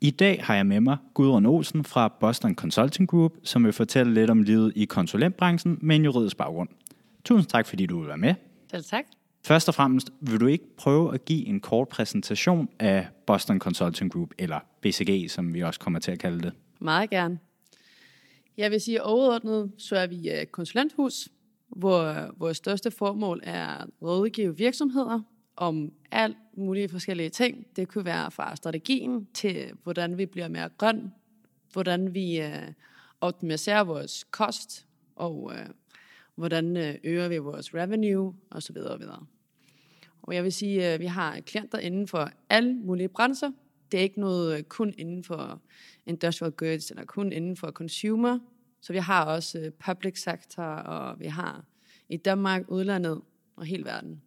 I dag har jeg med mig Gudrun Olsen fra Boston Consulting Group, som vil fortælle lidt om livet i konsulentbranchen med en juridisk baggrund. Tusind tak, fordi du vil være med. Selv tak. Først og fremmest, vil du ikke prøve at give en kort præsentation af Boston Consulting Group, eller BCG, som vi også kommer til at kalde det? Meget gerne. Jeg vil sige overordnet, så er vi et konsulenthus, hvor vores største formål er at rådgive virksomheder om alt mulige forskellige ting. Det kunne være fra strategien til, hvordan vi bliver mere grøn, hvordan vi øh, optimiserer vores kost, og øh, hvordan øh, øger vi vores revenue, osv. Og, videre. og jeg vil sige, at vi har klienter inden for alle mulige brancher. Det er ikke noget øh, kun inden for industrial goods, eller kun inden for consumer. Så vi har også public sector, og vi har i Danmark, udlandet og hele verden.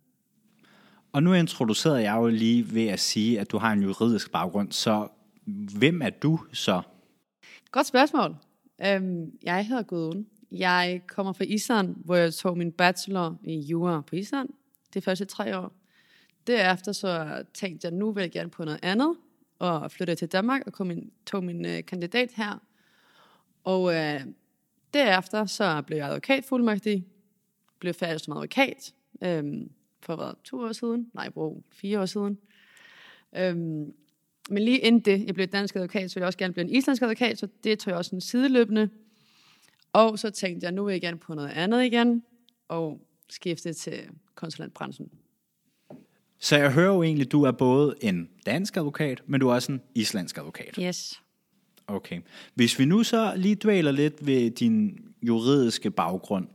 Og nu introducerede jeg jo lige ved at sige, at du har en juridisk baggrund, så hvem er du så? Godt spørgsmål. Øhm, jeg hedder Gudrun. Jeg kommer fra Island, hvor jeg tog min bachelor i jura på Island. Det første tre år. Derefter så tænkte jeg, nu vil jeg gerne på noget andet, og flyttede til Danmark og min, tog min øh, kandidat her. Og uh, derefter så blev jeg advokatfuldmægtig, blev færdig som advokat, øhm, for hvad, to år siden? Nej, bro, fire år siden. Øhm, men lige inden det, jeg blev dansk advokat, så ville jeg også gerne blive en islandsk advokat, så det tog jeg også en sideløbende. Og så tænkte jeg, nu vil jeg gerne på noget andet igen, og skifte til konsulentbranchen. Så jeg hører jo egentlig, at du er både en dansk advokat, men du er også en islandsk advokat. Yes. Okay. Hvis vi nu så lige dvæler lidt ved din juridiske baggrund,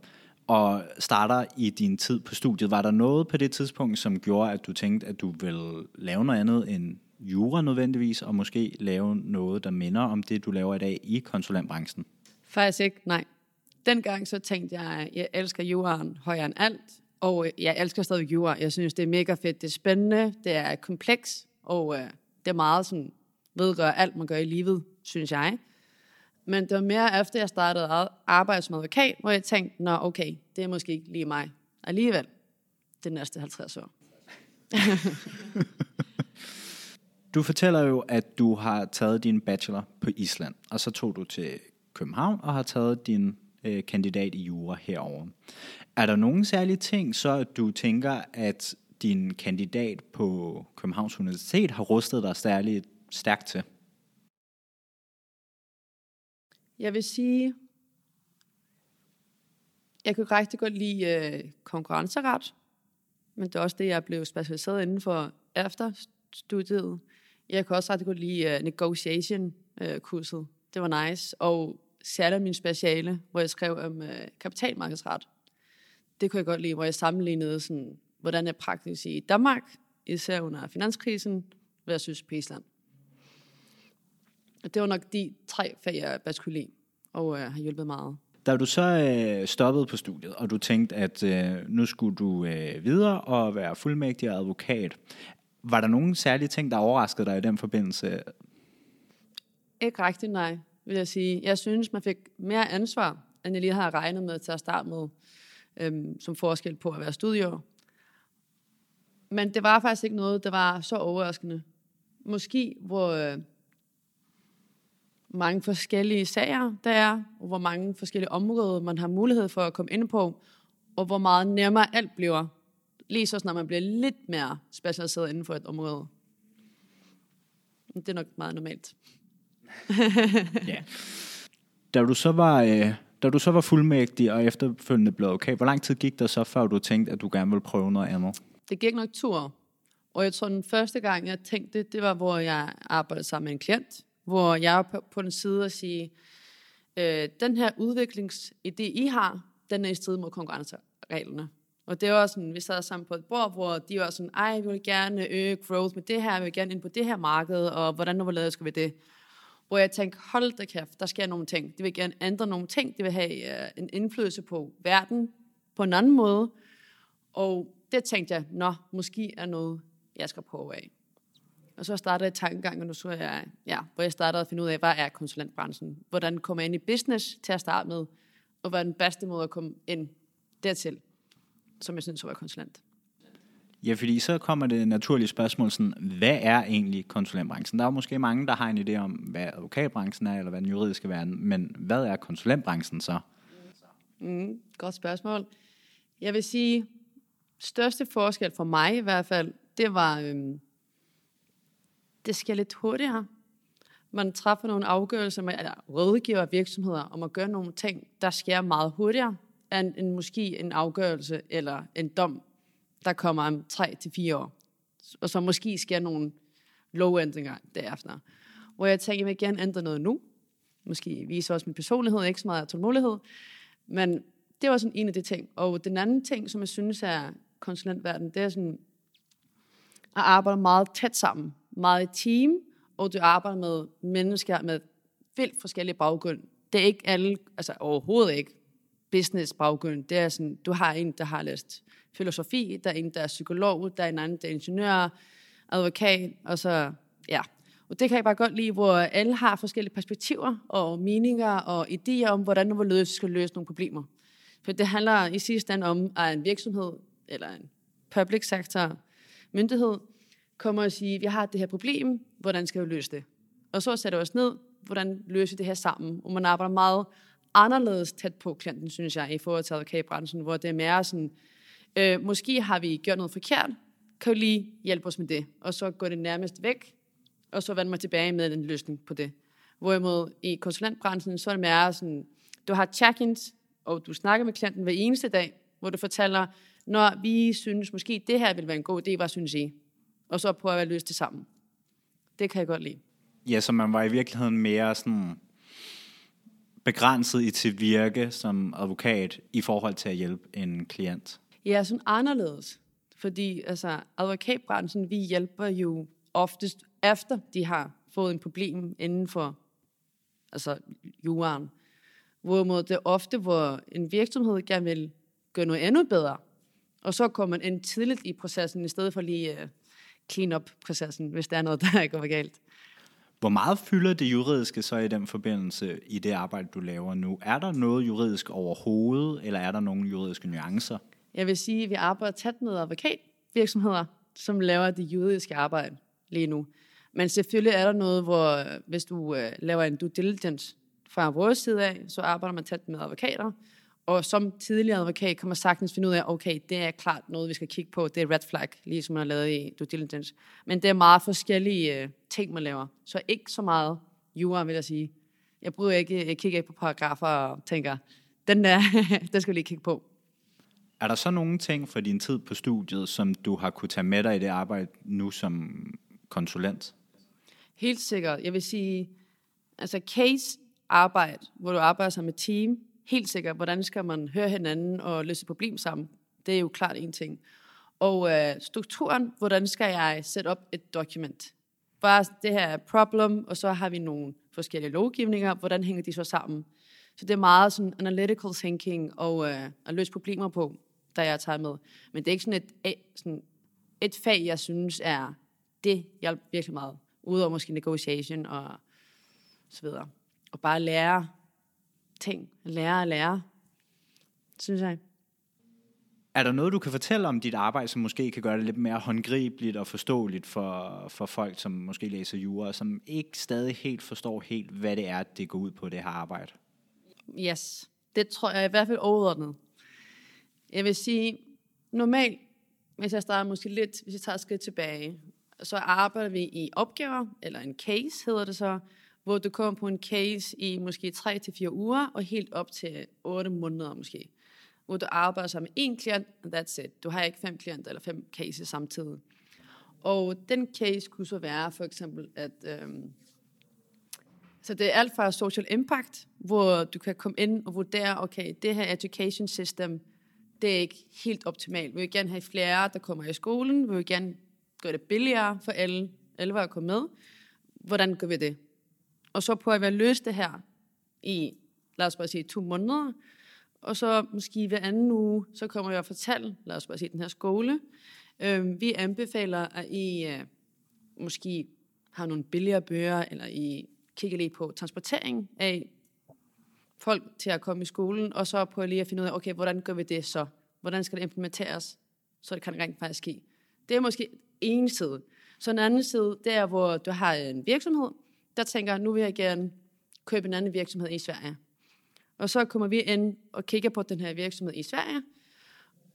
og starter i din tid på studiet, var der noget på det tidspunkt, som gjorde, at du tænkte, at du ville lave noget andet end jura nødvendigvis, og måske lave noget, der minder om det, du laver i dag i konsulentbranchen? Faktisk ikke, nej. Dengang så tænkte jeg, at jeg elsker juraen højere end alt, og øh, jeg elsker stadig jura. Jeg synes, det er mega fedt, det er spændende, det er kompleks, og øh, det er meget sådan, vedrører alt, man gør i livet, synes jeg. Men det var mere efter, jeg startede at arbejde som advokat, hvor jeg tænkte, nå okay, det er måske ikke lige mig alligevel det næste 50 år. du fortæller jo, at du har taget din bachelor på Island, og så tog du til København og har taget din øh, kandidat i jura herover. Er der nogle særlige ting, så du tænker, at din kandidat på Københavns Universitet har rustet dig særligt stærkt til? Jeg vil sige, jeg kunne rigtig godt lide øh, konkurrenceret, men det er også det, jeg blev specialiseret inden for efter studiet. Jeg kunne også rigtig godt lide øh, negotiation-kurset. Øh, det var nice. Og særligt min speciale, hvor jeg skrev om øh, kapitalmarkedsret. Det kunne jeg godt lide, hvor jeg sammenlignede, sådan, hvordan er praktisk i Danmark, især under finanskrisen, versus på og det var nok de tre fag, jeg bedst kunne lide, og uh, har hjulpet meget. Da du så øh, stoppede på studiet, og du tænkte, at øh, nu skulle du øh, videre og være fuldmægtig og advokat, var der nogen særlige ting, der overraskede dig i den forbindelse? Ikke rigtigt, nej, vil jeg sige. Jeg synes, man fik mere ansvar, end jeg lige havde regnet med til at starte med, øhm, som forskel på at være studier. Men det var faktisk ikke noget, der var så overraskende. Måske, hvor øh, mange forskellige sager der er, og hvor mange forskellige områder, man har mulighed for at komme ind på, og hvor meget nemmere alt bliver, lige så snart man bliver lidt mere specialiseret inden for et område. Det er nok meget normalt. ja. Da du så var, øh, da du så var fuldmægtig og efterfølgende blev okay, hvor lang tid gik der så, før du tænkte, at du gerne ville prøve noget andet? Det gik nok to år. Og jeg tror, den første gang, jeg tænkte det, det var, hvor jeg arbejdede sammen med en klient, hvor jeg er på, på den side og sige, øh, den her udviklingsidé, I har, den er i strid mod konkurrencereglerne. Og det var sådan, vi sad sammen på et bord, hvor de var sådan, ej, vi vil gerne øge growth med det her, vi vil gerne ind på det her marked, og hvordan nu lavet skal vi det? Hvor jeg tænkte, hold da kæft, der sker nogle ting. De vil gerne ændre nogle ting, de vil have øh, en indflydelse på verden på en anden måde. Og det tænkte jeg, nå, måske er noget, jeg skal prøve af. Og så startede jeg tankegang, og nu så jeg, ja, hvor jeg startede at finde ud af, hvad er konsulentbranchen? Hvordan kommer jeg ind i business til at starte med? Og hvad er den bedste måde at komme ind dertil, som jeg synes var konsulent? Ja, fordi så kommer det naturlige spørgsmål sådan, hvad er egentlig konsulentbranchen? Der er måske mange, der har en idé om, hvad advokatbranchen er, eller hvad den juridiske verden, men hvad er konsulentbranchen så? Mm, godt spørgsmål. Jeg vil sige, største forskel for mig i hvert fald, det var, øhm, det sker lidt hurtigere. Man træffer nogle afgørelser med, eller rådgiver virksomheder om at gøre nogle ting, der sker meget hurtigere, end, end måske en afgørelse eller en dom, der kommer om 3 til fire år. Og så måske sker nogle lovændringer derefter. Hvor jeg tænker, at jeg vil gerne ændre noget nu. Måske vise også min personlighed, ikke så meget tålmodighed. Men det var sådan en af de ting. Og den anden ting, som jeg synes er konsulentverden, det er sådan at arbejde meget tæt sammen. Meget i team, og du arbejder med mennesker med vildt forskellige baggrund. Det er ikke alle, altså overhovedet ikke business baggrund. Det er sådan, du har en, der har læst filosofi, der er en, der er psykolog, der er en anden, der er ingeniør, advokat, og så, ja. Og det kan jeg bare godt lide, hvor alle har forskellige perspektiver og meninger og idéer om, hvordan og hvorledes vi skal løse nogle problemer. For det handler i sidste ende om, at en virksomhed eller en public sector myndighed kommer og siger, vi har det her problem, hvordan skal vi løse det? Og så sætter vi os ned, hvordan løser vi det her sammen? Og man arbejder meget anderledes tæt på klienten, synes jeg, i forhold til advokatbranchen, hvor det er mere sådan, øh, måske har vi gjort noget forkert, kan du lige hjælpe os med det? Og så går det nærmest væk, og så vender man tilbage med en løsning på det. Hvorimod i konsulentbranchen, så er det mere sådan, du har check-ins, og du snakker med klienten hver eneste dag, hvor du fortæller, når vi synes måske, det her vil være en god idé, hvad synes I? Og så prøver at løse det sammen. Det kan jeg godt lide. Ja, så man var i virkeligheden mere sådan begrænset i til virke som advokat i forhold til at hjælpe en klient. Ja, sådan anderledes. Fordi altså, advokatbranchen, vi hjælper jo oftest efter, de har fået en problem inden for altså, juraen. Hvorimod det er ofte, hvor en virksomhed gerne vil gøre noget endnu bedre. Og så kommer man ind tidligt i processen, i stedet for lige uh, clean up processen, hvis der er noget, der går galt. Hvor meget fylder det juridiske så i den forbindelse i det arbejde, du laver nu? Er der noget juridisk overhovedet, eller er der nogle juridiske nuancer? Jeg vil sige, at vi arbejder tæt med advokatvirksomheder, som laver det juridiske arbejde lige nu. Men selvfølgelig er der noget, hvor hvis du uh, laver en due diligence fra vores side af, så arbejder man tæt med advokater, og som tidligere advokat kan man sagtens finde ud af, okay, det er klart noget, vi skal kigge på. Det er red flag, ligesom man har lavet i due diligence. Men det er meget forskellige uh, ting, man laver. Så ikke så meget jura, vil jeg sige. Jeg bryder ikke, jeg kigger ikke på paragrafer og tænker, den der, den skal vi lige kigge på. Er der så nogle ting fra din tid på studiet, som du har kunne tage med dig i det arbejde nu som konsulent? Helt sikkert. Jeg vil sige, altså case arbejde, hvor du arbejder sammen med team, helt sikkert, hvordan skal man høre hinanden og løse problem sammen? Det er jo klart en ting. Og øh, strukturen, hvordan skal jeg sætte op et dokument? Bare det her er problem, og så har vi nogle forskellige lovgivninger, hvordan hænger de så sammen? Så det er meget sådan analytical thinking og øh, at løse problemer på, der jeg tager med. Men det er ikke sådan et, sådan et fag, jeg synes er, det hjælper virkelig meget. Udover måske negotiation og så videre. Og bare lære ting. Lære og lære, synes jeg. Er der noget, du kan fortælle om dit arbejde, som måske kan gøre det lidt mere håndgribeligt og forståeligt for, for folk, som måske læser jura, som ikke stadig helt forstår helt, hvad det er, det går ud på, det her arbejde? Yes, det tror jeg i hvert fald overordnet. Jeg vil sige, normalt, hvis jeg starter måske lidt, hvis jeg tager et skridt tilbage, så arbejder vi i opgaver, eller en case hedder det så, hvor du kommer på en case i måske 3 til fire uger, og helt op til 8 måneder måske. Hvor du arbejder sammen med én klient, and that's it. Du har ikke fem klienter eller fem cases samtidig. Og den case kunne så være for eksempel, at øhm, så det er alt fra social impact, hvor du kan komme ind og vurdere, okay, det her education system, det er ikke helt optimalt. Vi vil gerne have flere, der kommer i skolen. Vi vil gerne gøre det billigere for alle, alle at komme med. Hvordan gør vi det? Og så prøver vi at løse det her i, lad os bare sige, to måneder. Og så måske hver anden uge, så kommer jeg og fortæller, lad os bare sige, den her skole. Øh, vi anbefaler, at I øh, måske har nogle billigere bøger, eller I kigger lige på transportering af folk til at komme i skolen, og så prøver lige at finde ud af, okay, hvordan gør vi det så? Hvordan skal det implementeres, så det kan rent faktisk ske? Det er måske en side. Så en anden side, det er, hvor du har en virksomhed, der tænker, nu vil jeg gerne købe en anden virksomhed i Sverige. Og så kommer vi ind og kigger på den her virksomhed i Sverige,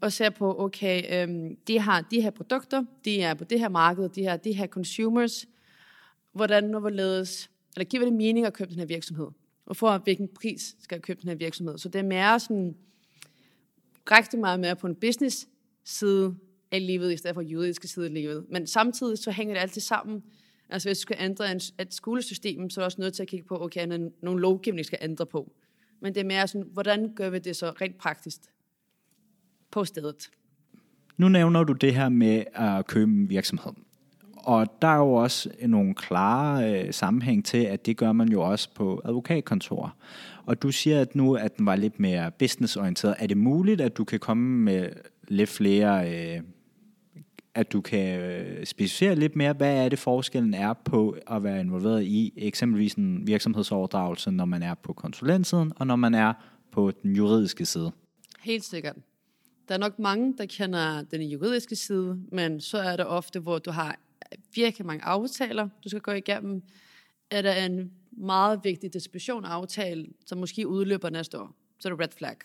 og ser på, okay, øhm, de har de her produkter, de er på det her marked, de har de her consumers, hvordan nu hvorledes, eller giver det mening at købe den her virksomhed? Og for hvilken pris skal jeg købe den her virksomhed? Så det er mere sådan, rigtig meget mere på en business side af livet, i stedet for juridiske side af livet. Men samtidig så hænger det altid sammen. Altså hvis du skal ændre en, et skolesystem, så er du også nødt til at kigge på, okay, er nogle lovgivning skal ændre på. Men det er mere sådan, hvordan gør vi det så rent praktisk på stedet? Nu nævner du det her med at købe en virksomhed. Og der er jo også nogle klare øh, sammenhæng til, at det gør man jo også på advokatkontorer. Og du siger at nu, at den var lidt mere businessorienteret. Er det muligt, at du kan komme med lidt flere, øh, at du kan øh, specificere lidt mere, hvad er det forskellen er på at være involveret i eksempelvis en virksomhedsoverdragelse, når man er på konsulentsiden, og når man er på den juridiske side? Helt sikkert. Der er nok mange, der kender den juridiske side, men så er det ofte, hvor du har virkelig mange aftaler, du skal gå igennem. Er der en meget vigtig distribution aftale, som måske udløber næste år, så er det red flag.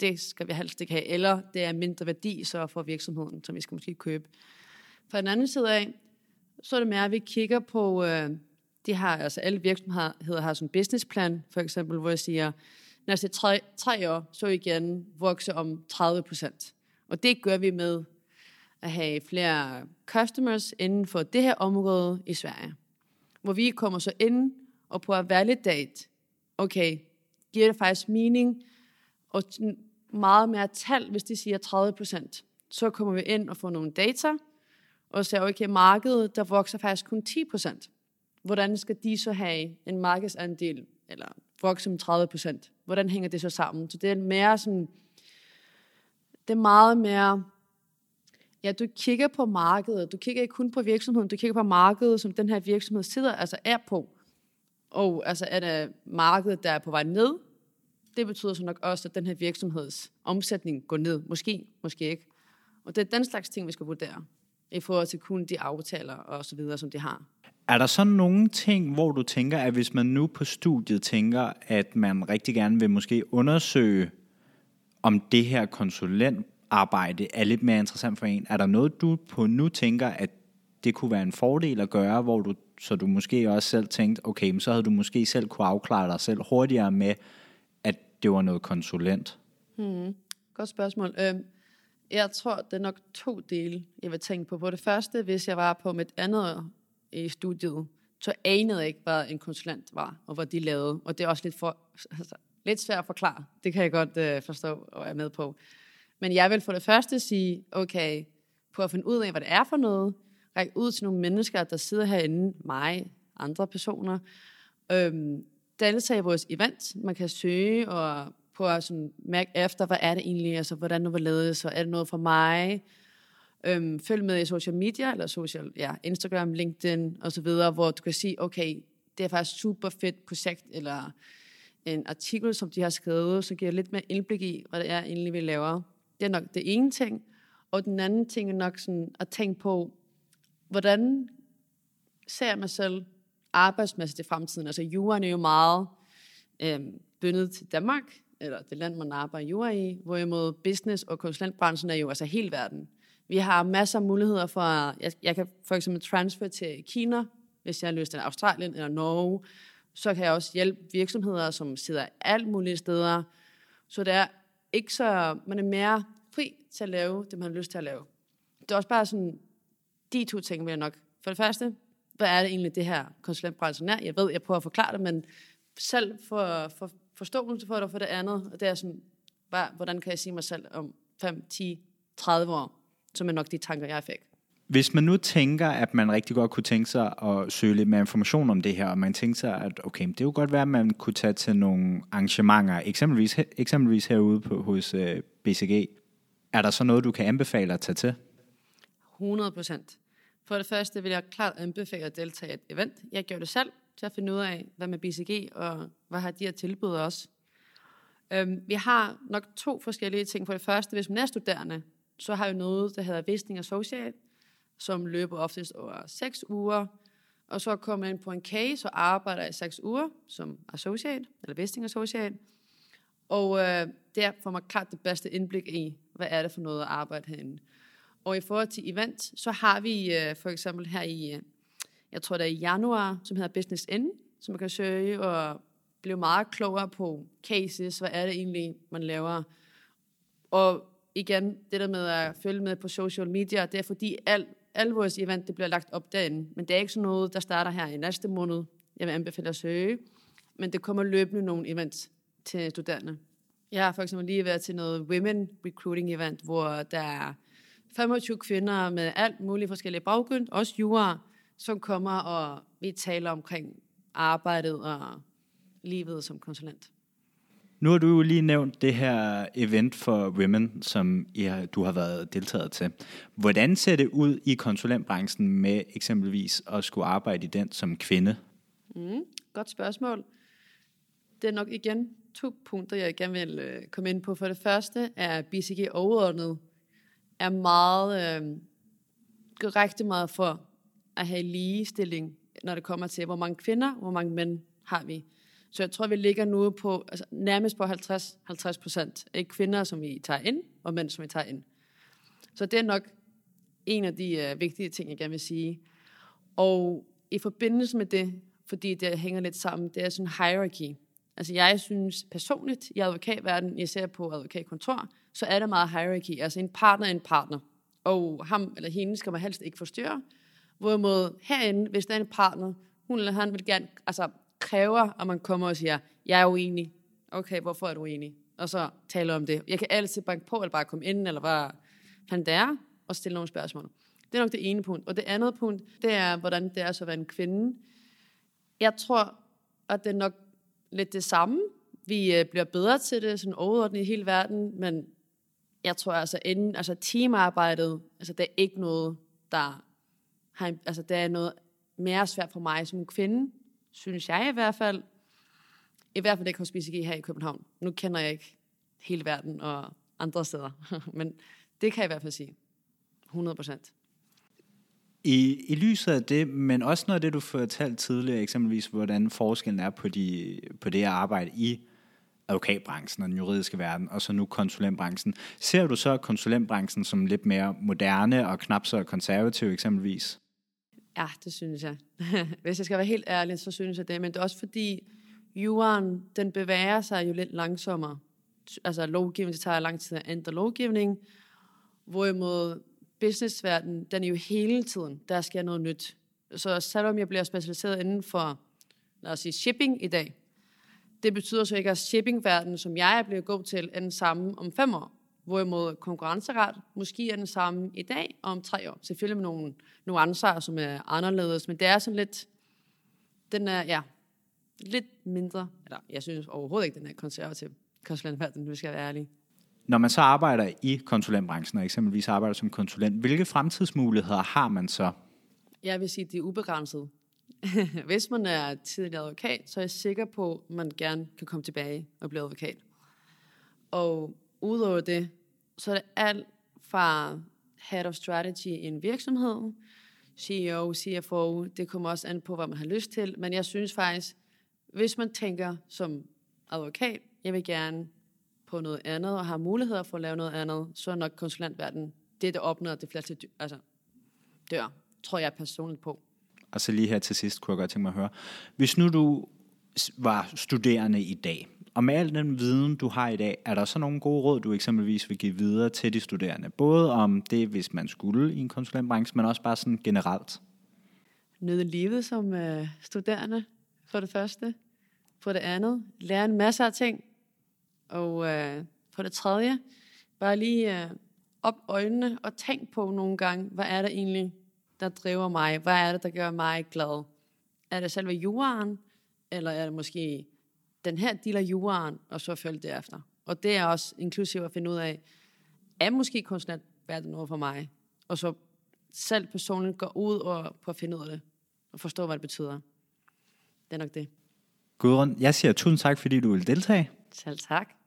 Det skal vi helst ikke have. Eller det er mindre værdi så for virksomheden, som vi skal måske købe. Fra den anden side af, så er det mere, at vi kigger på, øh, de har, altså alle virksomheder har sådan en businessplan, for eksempel, hvor jeg siger, næste tre, tre år, så igen vokse om 30 procent. Og det gør vi med at have flere customers inden for det her område i Sverige. Hvor vi kommer så ind og på at validate, okay, giver det faktisk mening, og meget mere tal, hvis de siger 30 procent. Så kommer vi ind og får nogle data, og ser, okay, markedet, der vokser faktisk kun 10 procent. Hvordan skal de så have en markedsandel, eller vokse med 30 procent? Hvordan hænger det så sammen? Så det er mere sådan, det er meget mere Ja, du kigger på markedet. Du kigger ikke kun på virksomheden, du kigger på markedet, som den her virksomhed sidder, altså er på. Og altså er det markedet, der er på vej ned, det betyder så nok også, at den her virksomheds omsætning går ned. Måske, måske ikke. Og det er den slags ting, vi skal vurdere i forhold til kun de aftaler og så videre, som de har. Er der så nogle ting, hvor du tænker, at hvis man nu på studiet tænker, at man rigtig gerne vil måske undersøge, om det her konsulentarbejde er lidt mere interessant for en. Er der noget, du på nu tænker, at det kunne være en fordel at gøre, hvor du, så du måske også selv tænkte, okay, men så havde du måske selv kunne afklare dig selv hurtigere med, det var noget konsulent? Hmm. Godt spørgsmål. Øhm, jeg tror, det er nok to dele, jeg vil tænke på. På det første, hvis jeg var på mit andet i studiet, så anede jeg ikke, hvad en konsulent var, og hvad de lavede. Og det er også lidt, for, altså, lidt svært at forklare. Det kan jeg godt øh, forstå og er med på. Men jeg vil for det første sige, okay, på at finde ud af, hvad det er for noget, række ud til nogle mennesker, der sidder herinde, mig, andre personer, øhm, deltage i vores event. Man kan søge og på at sådan mærke efter, hvad er det egentlig, altså hvordan nu lavet, så er det noget for mig. Øhm, følg med i social media, eller social, ja, Instagram, LinkedIn og så videre, hvor du kan sige, okay, det er faktisk super fedt projekt, eller en artikel, som de har skrevet, så giver lidt mere indblik i, hvad det er egentlig, vi laver. Det er nok det ene ting. Og den anden ting er nok sådan at tænke på, hvordan ser jeg mig selv arbejdsmæssigt i fremtiden? Altså juraen er jo meget øh, bundet til Danmark, eller det land, man arbejder jura i, hvorimod business og konsulentbranchen er jo altså hele verden. Vi har masser af muligheder for, jeg, jeg kan for eksempel transfer til Kina, hvis jeg har lyst til Australien eller Norge. Så kan jeg også hjælpe virksomheder, som sidder alt mulige steder. Så det er ikke så, man er mere fri til at lave det, man har lyst til at lave. Det er også bare sådan, de to ting vil jeg nok. For det første, hvad er det egentlig, det her konsulentbranchen er? Jeg ved, jeg prøver at forklare det, men selv for, for forståelse for det, for det andet, og det er sådan, hvad, hvordan kan jeg sige mig selv om 5, 10, 30 år, som er nok de tanker, jeg fik. Hvis man nu tænker, at man rigtig godt kunne tænke sig at søge lidt mere information om det her, og man tænker sig, at okay, det kunne godt være, at man kunne tage til nogle arrangementer, eksempelvis, eksempelvis herude på, hos øh, BCG. Er der så noget, du kan anbefale at tage til? 100 procent. For det første vil jeg klart anbefale at deltage i et event. Jeg gør det selv til at finde ud af, hvad med BCG, og hvad har de at tilbyde os. Øhm, vi har nok to forskellige ting. For det første, hvis man er studerende, så har vi noget, der hedder Visning Associate, som løber oftest over 6 uger, og så kommer man ind på en case og arbejder i 6 uger som associate, eller vesting associate, og øh, der får man klart det bedste indblik i, hvad er det for noget at arbejde herinde. Og i forhold til event, så har vi øh, for eksempel her i, øh, jeg tror det er i januar, som hedder Business End, som man kan søge og blive meget klogere på cases, hvad er det egentlig, man laver. Og igen, det der med at følge med på social media, det er fordi al, al vores event, det bliver lagt op derinde. Men det er ikke sådan noget, der starter her i næste måned. Jeg vil anbefale at søge. Men det kommer løbende nogle events til studerende. Jeg har for eksempel lige været til noget Women Recruiting Event, hvor der er 25 kvinder med alt muligt forskellige baggrund, også jura, som kommer og vi taler omkring arbejdet og livet som konsulent. Nu har du jo lige nævnt det her event for women, som I har, du har været deltaget til. Hvordan ser det ud i konsulentbranchen med eksempelvis at skulle arbejde i den som kvinde? Mm, godt spørgsmål. Det er nok igen to punkter, jeg gerne vil øh, komme ind på. For det første er BCG overordnet er meget, øh, gør rigtig meget for at have ligestilling, når det kommer til, hvor mange kvinder, hvor mange mænd har vi. Så jeg tror, vi ligger nu på altså, nærmest på 50, 50 procent. af kvinder, som vi tager ind, og mænd, som vi tager ind. Så det er nok en af de øh, vigtige ting, jeg gerne vil sige. Og i forbindelse med det, fordi det hænger lidt sammen, det er sådan en hierarchy. Altså jeg synes personligt i advokatverdenen, jeg ser på advokatkontor, så er der meget hierarki. Altså en partner er en partner. Og ham eller hende skal man helst ikke forstyrre. Hvorimod herinde, hvis der er en partner, hun eller han vil gerne, altså kræver, at man kommer og siger, jeg er uenig. Okay, hvorfor er du uenig? Og så taler om det. Jeg kan altid banke på, eller bare komme ind, eller hvad han der, er, og stille nogle spørgsmål. Det er nok det ene punkt. Og det andet punkt, det er, hvordan det er så at være en kvinde. Jeg tror, at det er nok lidt det samme. Vi øh, bliver bedre til det, sådan overordnet i hele verden, men jeg tror altså, inden, altså teamarbejdet, altså det er ikke noget, der har, altså det er noget mere svært for mig som kvinde, synes jeg i hvert fald. I hvert fald ikke hos BCG her i København. Nu kender jeg ikke hele verden og andre steder, men det kan jeg i hvert fald sige. 100 procent. I, I lyset af det, men også noget af det, du fortalte tidligere, eksempelvis hvordan forskellen er på, de, på det at arbejde i advokatbranchen og den juridiske verden, og så nu konsulentbranchen. Ser du så konsulentbranchen som lidt mere moderne og knap så konservativ eksempelvis? Ja, det synes jeg. Hvis jeg skal være helt ærlig, så synes jeg det. Men det er også fordi, jorden, den bevæger sig jo lidt langsommere. Altså lovgivning, det tager lang tid at ændre lovgivning. Hvorimod businessverdenen, den er jo hele tiden, der sker noget nyt. Så selvom jeg bliver specialiseret inden for, lad os sige, shipping i dag, det betyder så ikke, at shippingverdenen, som jeg er blevet god til, er den samme om fem år. Hvorimod konkurrenceret måske er den samme i dag og om tre år. Selvfølgelig med nogle nuancer, som er anderledes, men det er sådan lidt, den er, ja, lidt mindre, eller jeg synes overhovedet ikke, den er konservativ konsulentverden, hvis jeg skal være ærlig. Når man så arbejder i konsulentbranchen, og eksempelvis arbejder som konsulent, hvilke fremtidsmuligheder har man så? Jeg vil sige, at det er ubegrænset. Hvis man er tidligere advokat, så er jeg sikker på, at man gerne kan komme tilbage og blive advokat. Og udover det, så er det alt fra head of strategy i en virksomhed, CEO, CFO, det kommer også an på, hvad man har lyst til. Men jeg synes faktisk, hvis man tænker som advokat, jeg vil gerne på noget andet, og har muligheder for at lave noget andet, så er nok konsulentverden det, der opnår det fleste altså, dør, tror jeg personligt på. Og så lige her til sidst kunne jeg godt tænke mig at høre. Hvis nu du var studerende i dag, og med al den viden, du har i dag, er der så nogle gode råd, du eksempelvis vil give videre til de studerende? Både om det, hvis man skulle i en konsulentbranche, men også bare sådan generelt. Nyd livet som øh, studerende, for det første. For det andet, lære en masse af ting. Og øh, for det tredje, bare lige øh, op øjnene og tænk på nogle gange, hvad er det egentlig, der driver mig? Hvad er det, der gør mig glad? Er det selve juraen, eller er det måske den her del af juraen, og så følge det efter? Og det er også inklusiv at finde ud af, er måske konsulentverden noget for mig? Og så selv personligt gå ud og på at finde ud af det, og forstå, hvad det betyder. Det er nok det. Gudrun, jeg siger tusind tak, fordi du vil deltage. Selv tak.